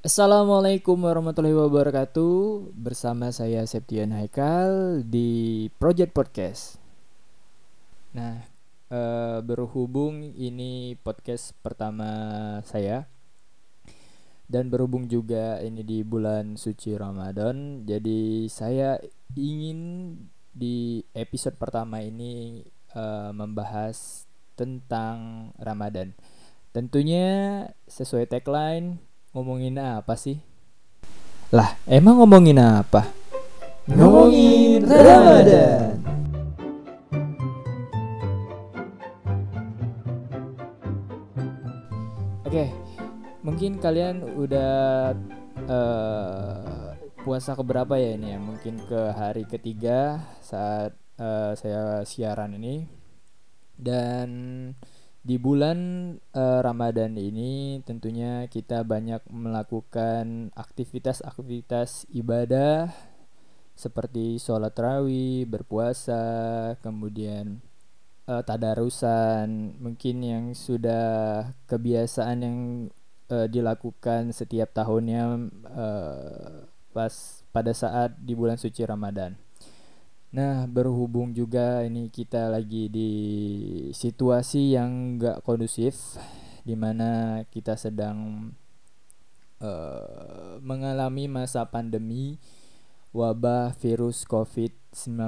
Assalamualaikum warahmatullahi wabarakatuh. Bersama saya Septian Haikal di Project Podcast. Nah eh, berhubung ini podcast pertama saya Dan berhubung juga ini di bulan suci Ramadan Jadi saya ingin di episode pertama ini eh, membahas tentang Ramadan. Tentunya sesuai tagline ngomongin apa sih? Lah, emang ngomongin apa? Ngomongin Ramadan. Oke, mungkin kalian udah uh, puasa keberapa ya ini ya? Mungkin ke hari ketiga saat uh, saya siaran ini. Dan di bulan uh, Ramadan ini tentunya kita banyak melakukan aktivitas-aktivitas ibadah seperti sholat tarawih, berpuasa, kemudian uh, tadarusan, mungkin yang sudah kebiasaan yang uh, dilakukan setiap tahunnya uh, pas pada saat di bulan suci Ramadan. Nah, berhubung juga ini kita lagi di situasi yang gak kondusif, di mana kita sedang uh, mengalami masa pandemi wabah virus COVID-19.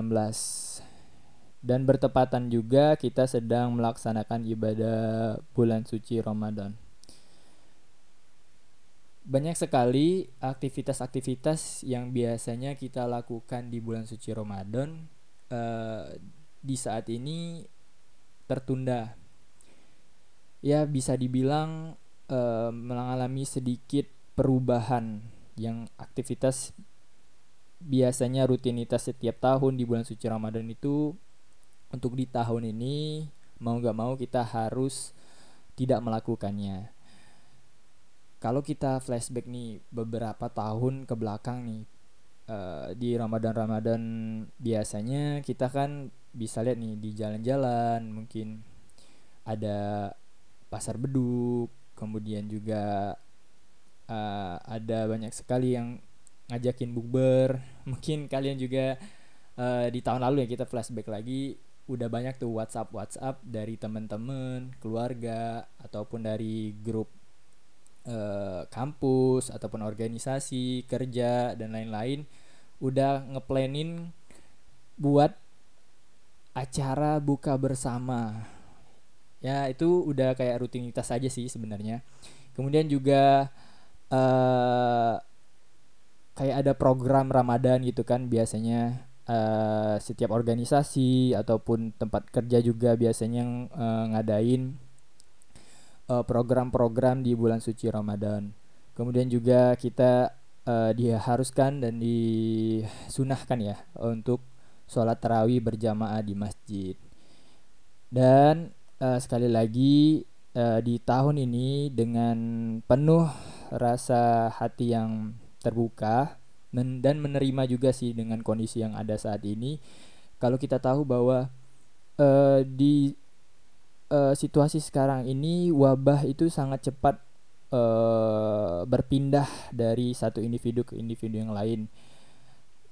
Dan bertepatan juga kita sedang melaksanakan ibadah bulan suci Ramadan banyak sekali aktivitas-aktivitas yang biasanya kita lakukan di bulan suci Ramadan uh, di saat ini tertunda. Ya bisa dibilang uh, mengalami sedikit perubahan yang aktivitas biasanya rutinitas setiap tahun di bulan suci Ramadan itu untuk di tahun ini mau gak mau kita harus tidak melakukannya kalau kita flashback nih beberapa tahun ke belakang nih uh, di Ramadan-Ramadan biasanya kita kan bisa lihat nih di jalan-jalan mungkin ada pasar beduk kemudian juga uh, ada banyak sekali yang ngajakin bukber. Mungkin kalian juga uh, di tahun lalu ya kita flashback lagi udah banyak tuh WhatsApp WhatsApp dari teman-teman keluarga ataupun dari grup uh, kampus ataupun organisasi kerja dan lain-lain udah ngeplanin buat acara buka bersama. Ya itu udah kayak rutinitas aja sih sebenarnya. Kemudian juga uh, kayak ada program Ramadan gitu kan biasanya. Uh, setiap organisasi ataupun tempat kerja juga biasanya uh, ngadain program-program di bulan suci Ramadan. Kemudian juga kita uh, diharuskan dan disunahkan ya untuk sholat tarawih berjamaah di masjid. Dan uh, sekali lagi uh, di tahun ini dengan penuh rasa hati yang terbuka men dan menerima juga sih dengan kondisi yang ada saat ini. Kalau kita tahu bahwa uh, di uh, situasi sekarang ini wabah itu sangat cepat uh, berpindah dari satu individu ke individu yang lain.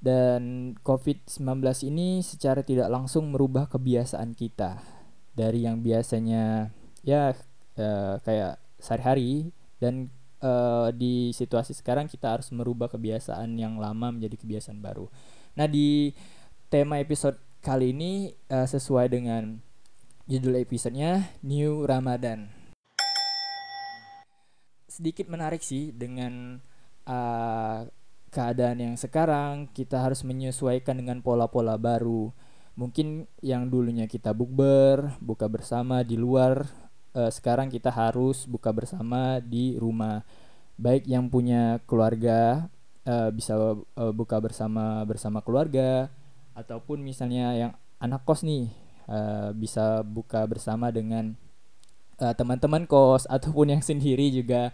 Dan COVID-19 ini secara tidak langsung merubah kebiasaan kita dari yang biasanya ya uh, kayak sehari-hari dan uh, di situasi sekarang kita harus merubah kebiasaan yang lama menjadi kebiasaan baru. Nah, di tema episode kali ini uh, sesuai dengan Judul episodenya New Ramadan. Sedikit menarik sih dengan uh, keadaan yang sekarang kita harus menyesuaikan dengan pola-pola baru. Mungkin yang dulunya kita bukber, buka bersama di luar, uh, sekarang kita harus buka bersama di rumah. Baik yang punya keluarga uh, bisa uh, buka bersama bersama keluarga ataupun misalnya yang anak kos nih uh, bisa buka bersama dengan uh, teman-teman kos ataupun yang sendiri juga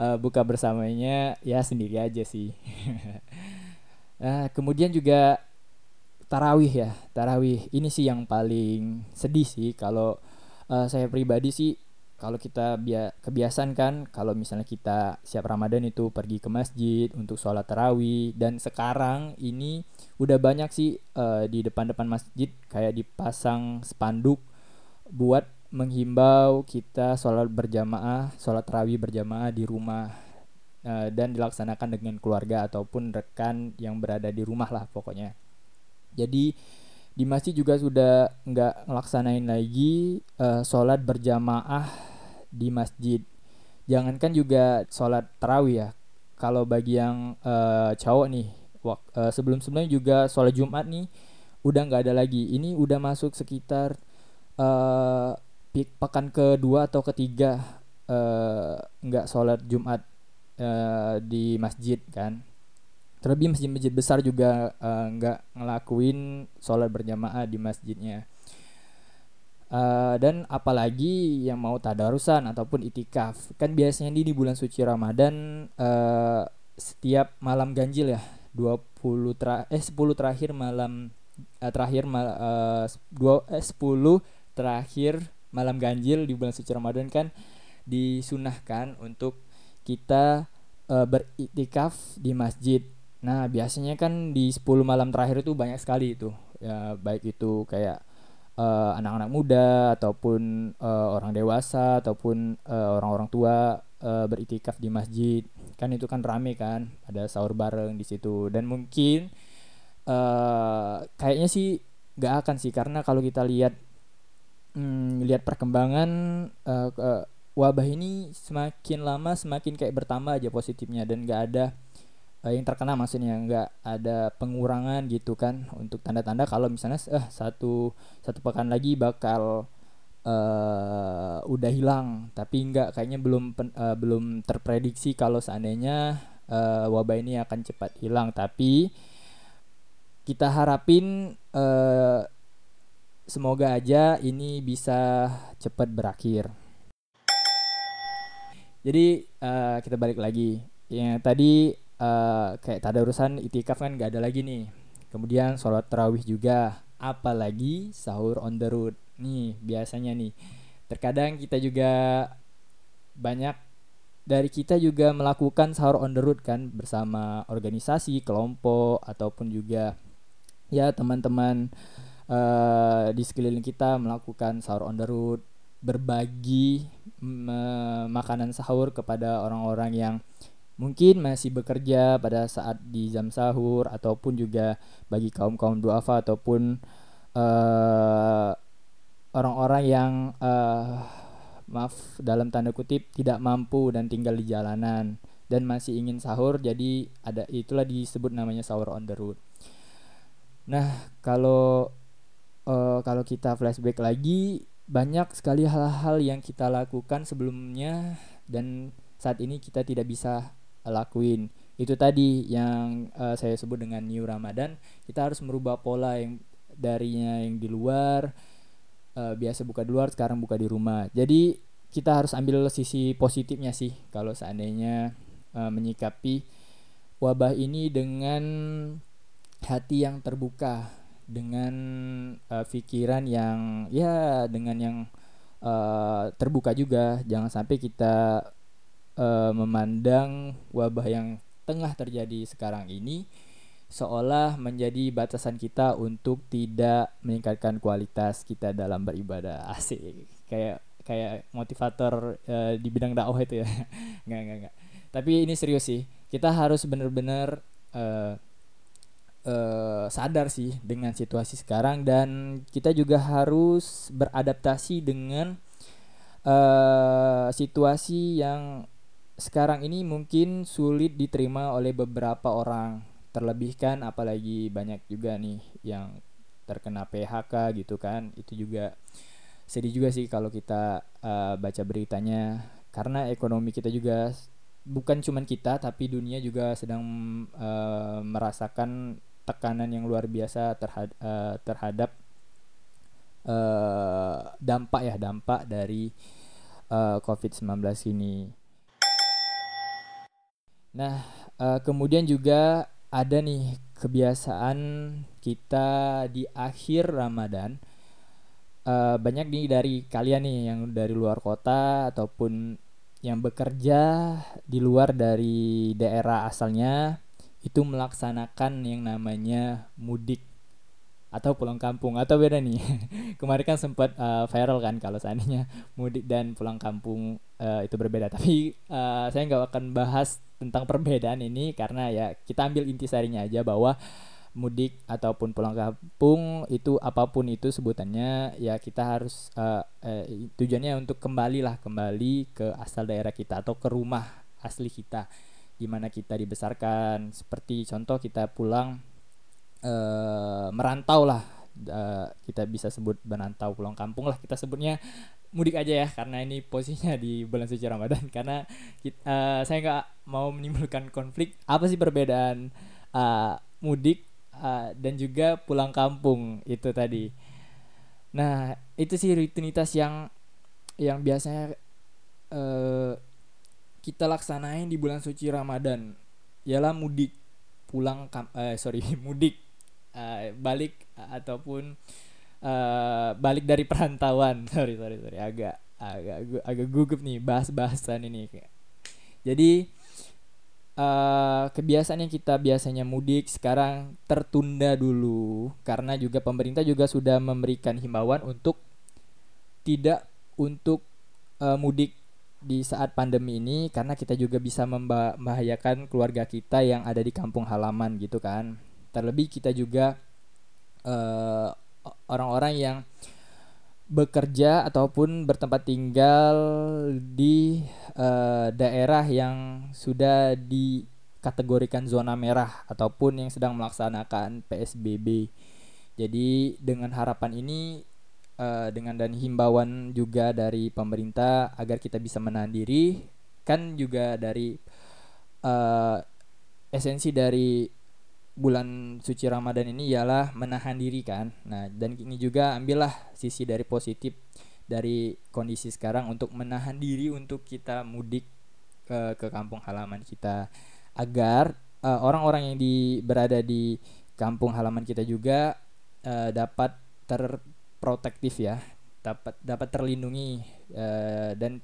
uh, buka bersamanya ya sendiri aja sih. uh, kemudian juga tarawih ya tarawih ini sih yang paling sedih sih kalau uh, saya pribadi sih kalau kita bia kebiasaan kan kalau misalnya kita siap Ramadan itu pergi ke masjid untuk sholat tarawih. Dan sekarang ini udah banyak sih uh, di depan-depan masjid kayak dipasang spanduk buat menghimbau kita sholat berjamaah sholat tarawih berjamaah di rumah uh, dan dilaksanakan dengan keluarga ataupun rekan yang berada di rumah lah pokoknya. Jadi di masjid juga sudah nggak ngelaksanain lagi uh, sholat berjamaah di masjid. Jangankan juga sholat tarawih ya. Kalau bagi yang uh, cowok nih uh, eh, sebelum sebelumnya juga sholat jumat nih udah nggak ada lagi. Ini udah masuk sekitar uh, pekan kedua atau ketiga nggak uh, sholat jumat uh, di masjid kan. Terlebih masjid-masjid besar juga uh, nggak ngelakuin sholat berjamaah di masjidnya uh, dan apalagi yang mau tadarusan ataupun itikaf kan biasanya di, di bulan suci Ramadan uh, setiap malam ganjil ya 20 tra eh 10 terakhir malam uh, terakhir mal, uh, dua eh 10 terakhir malam ganjil di bulan suci Ramadan kan disunahkan untuk kita uh, beriktikaf di masjid Nah, biasanya kan di 10 malam terakhir itu banyak sekali itu. Ya, baik itu kayak uh, anak-anak muda ataupun uh, orang dewasa ataupun uh, orang-orang tua uh, beritikaf di masjid. Kan itu kan rame kan, ada sahur bareng di situ. Dan mungkin uh, kayaknya sih gak akan sih. Karena kalau kita lihat hmm, lihat perkembangan uh, uh, wabah ini semakin lama semakin kayak bertambah aja positifnya. Dan gak ada uh, yang terkena maksudnya nggak ada pengurangan gitu kan untuk tanda-tanda kalau misalnya eh satu satu pekan lagi bakal uh, udah hilang. Tapi nggak kayaknya belum pen, uh, belum terprediksi kalau seandainya uh, wabah ini akan cepat hilang. Tapi kita harapin uh, semoga aja ini bisa cepat berakhir. Jadi uh, kita balik lagi. Yang tadi uh, kayak urusan itikaf kan gak ada lagi nih. Kemudian sholat terawih juga apalagi sahur on the road. Nih biasanya nih. Terkadang kita juga banyak dari kita juga melakukan sahur on the road kan bersama organisasi kelompok ataupun juga ya teman-teman uh, di sekeliling kita melakukan sahur on the road. Berbagi makanan sahur kepada orang-orang yang mungkin masih bekerja pada saat di jam sahur ataupun juga bagi kaum-kaum duafa ataupun eh, orang-orang yang uh, maaf dalam tanda kutip tidak mampu dan tinggal di jalanan dan masih ingin sahur jadi ada itulah disebut namanya sahur on the road. Nah, kalau uh, kalau kita flashback lagi banyak sekali hal-hal yang kita lakukan sebelumnya dan saat ini kita tidak bisa lakuin. Itu tadi yang uh, saya sebut dengan new Ramadan. Kita harus merubah pola yang darinya yang di luar uh, biasa buka di luar sekarang buka di rumah. Jadi kita harus ambil sisi positifnya sih kalau seandainya uh, menyikapi wabah ini dengan hati yang terbuka dengan uh, pikiran yang ya dengan yang uh, terbuka juga. Jangan sampai kita uh, memandang wabah yang tengah terjadi sekarang ini seolah menjadi batasan kita untuk tidak meningkatkan kualitas kita dalam beribadah. Asik. Kayak kayak motivator uh, di bidang dakwah itu ya. Nggak nggak nggak. Tapi ini serius sih. Kita harus benar-benar uh, uh, sadar sih dengan situasi sekarang dan kita juga harus beradaptasi dengan uh, situasi yang sekarang ini mungkin sulit diterima oleh beberapa orang terlebih kan apalagi banyak juga nih yang terkena PHK gitu kan itu juga sedih juga sih kalau kita uh, baca beritanya karena ekonomi kita juga bukan cuman kita tapi dunia juga sedang uh, merasakan tekanan yang luar biasa terhad uh, terhadap uh, dampak ya dampak dari uh, COVID-19 ini. Nah, uh, kemudian juga ada nih kebiasaan kita di akhir Ramadan. Uh, banyak nih dari kalian nih yang dari luar kota ataupun yang bekerja di luar dari daerah asalnya itu melaksanakan yang namanya mudik atau pulang kampung. Atau beda nih kemarin kan sempat uh, viral kan kalau seandainya mudik dan pulang kampung uh, itu berbeda. Tapi uh, saya nggak akan bahas tentang perbedaan ini karena ya kita ambil intisarinya aja bahwa mudik ataupun pulang kampung itu apa pun itu sebutannya ya kita harus uh, uh, tujuannya untuk kembali lah kembali ke asal daerah kita atau ke rumah asli kita di mana kita dibesarkan. Seperti contoh kita pulang uh, merantau lah. Uh, kita bisa sebut merantau pulang kampung lah kita sebutnya mudik aja ya karena ini posisinya di bulan suci Ramadan karena kita, uh, saya nggak mau menimbulkan konflik apa sih perbedaan uh, mudik uh, dan juga pulang kampung itu tadi. Nah itu sih rutinitas yang yang biasanya uh, kita laksanain di bulan suci Ramadan. Ialah mudik pulang kam sorry mudik uh, balik uh, ataupun uh, balik dari perantauan. Sorry sorry sorry. Agak agak agak gugup nih bahas bahasan ini. Jadi uh, kebiasaan yang kita biasanya mudik sekarang tertunda dulu karena juga pemerintah juga sudah memberikan himbauan untuk tidak untuk uh, mudik di saat pandemi ini karena kita juga bisa membahayakan keluarga kita yang ada di kampung halaman gitu kan. Terlebih kita juga orang-orang yang bekerja ataupun bertempat tinggal di uh, daerah yang sudah dikategorikan zona merah ataupun yang sedang melaksanakan PSBB. Jadi dengan harapan ini uh, dengan dan himbauan juga dari pemerintah agar kita bisa menahan diri kan juga dari uh, esensi dari bulan suci Ramadan ini ialah menahan diri kan. Nah, dan ini juga ambillah sisi dari positif dari kondisi sekarang untuk menahan diri untuk kita mudik ke ke kampung halaman kita agar uh, orang-orang yang di berada di kampung halaman kita juga uh, dapat terprotektif ya, dapat dapat terlindungi uh, dan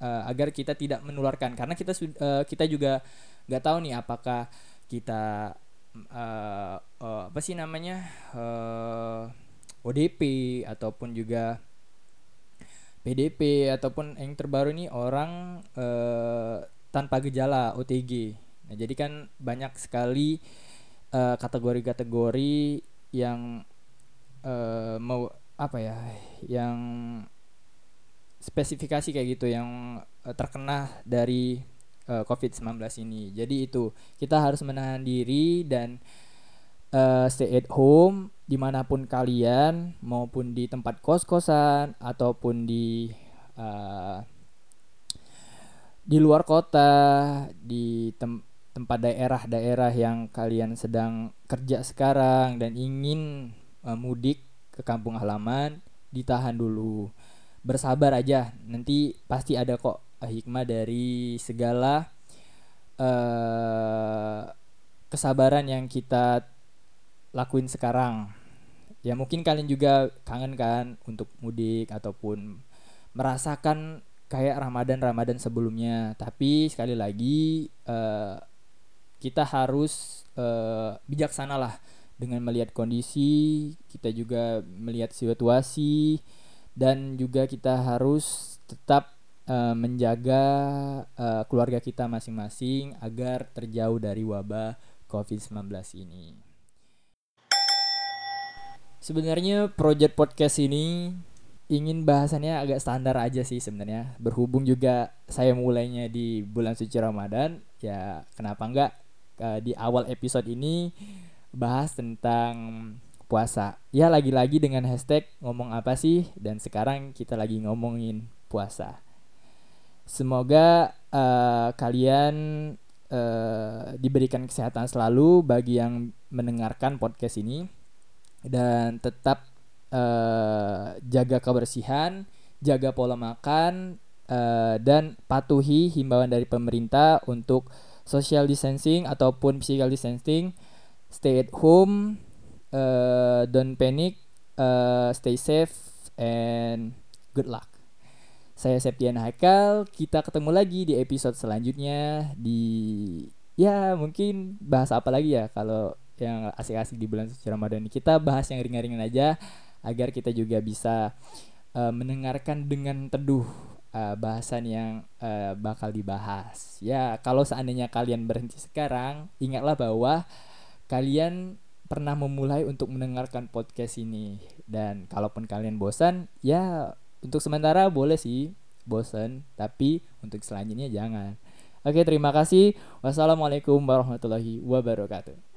uh, agar kita tidak menularkan karena kita uh, kita juga nggak tahu nih apakah kita uh, uh, apa sih namanya uh, ODP ataupun juga PDP ataupun yang terbaru ini orang uh, tanpa gejala OTG. Nah, jadi kan banyak sekali kategori-kategori uh, yang uh, mau apa ya, yang spesifikasi kayak gitu yang terkena dari uh, COVID-19 ini. Jadi itu kita harus menahan diri dan uh, stay at home di mana pun kalian maupun di tempat kos-kosan ataupun di uh, di luar kota di tem tempat daerah-daerah yang kalian sedang kerja sekarang dan ingin uh, mudik ke kampung halaman ditahan dulu bersabar aja nanti pasti ada kok hikmah dari segala uh, kesabaran yang kita lakuin sekarang. Ya mungkin kalian juga kangen kan untuk mudik ataupun merasakan kayak Ramadan-Ramadan sebelumnya. Tapi sekali lagi uh, kita harus uh, bijaksana lah dengan melihat kondisi, kita juga melihat situasi dan juga kita harus tetap uh, menjaga uh, keluarga kita masing-masing agar terjauh dari wabah COVID-19 ini. Sebenarnya project podcast ini ingin bahasannya agak standar aja sih sebenarnya. Berhubung juga saya mulainya di bulan suci Ramadan, ya kenapa enggak uh, di awal episode ini bahas tentang puasa. Ya lagi-lagi dengan hashtag ngomong apa sih dan sekarang kita lagi ngomongin puasa. Semoga uh, kalian uh, diberikan kesehatan selalu bagi yang mendengarkan podcast ini dan tetap uh, jaga kebersihan, jaga pola makan uh, dan patuhi himbauan dari pemerintah untuk social distancing ataupun physical distancing, stay at home, uh, don't panic, uh, stay safe and good luck. Saya Septian Haikal, kita ketemu lagi di episode selanjutnya di ya mungkin bahas apa lagi ya kalau yang asik-asik di bulan suci Ramadan ini. Kita bahas yang ringan-ringan aja agar kita juga bisa uh, mendengarkan dengan teduh uh, bahasan yang uh, bakal dibahas. Ya, kalau seandainya kalian berhenti sekarang, ingatlah bahwa kalian pernah memulai untuk mendengarkan podcast ini dan kalaupun kalian bosan, ya untuk sementara boleh sih bosan, tapi untuk selanjutnya jangan. Oke, terima kasih. Wassalamualaikum warahmatullahi wabarakatuh.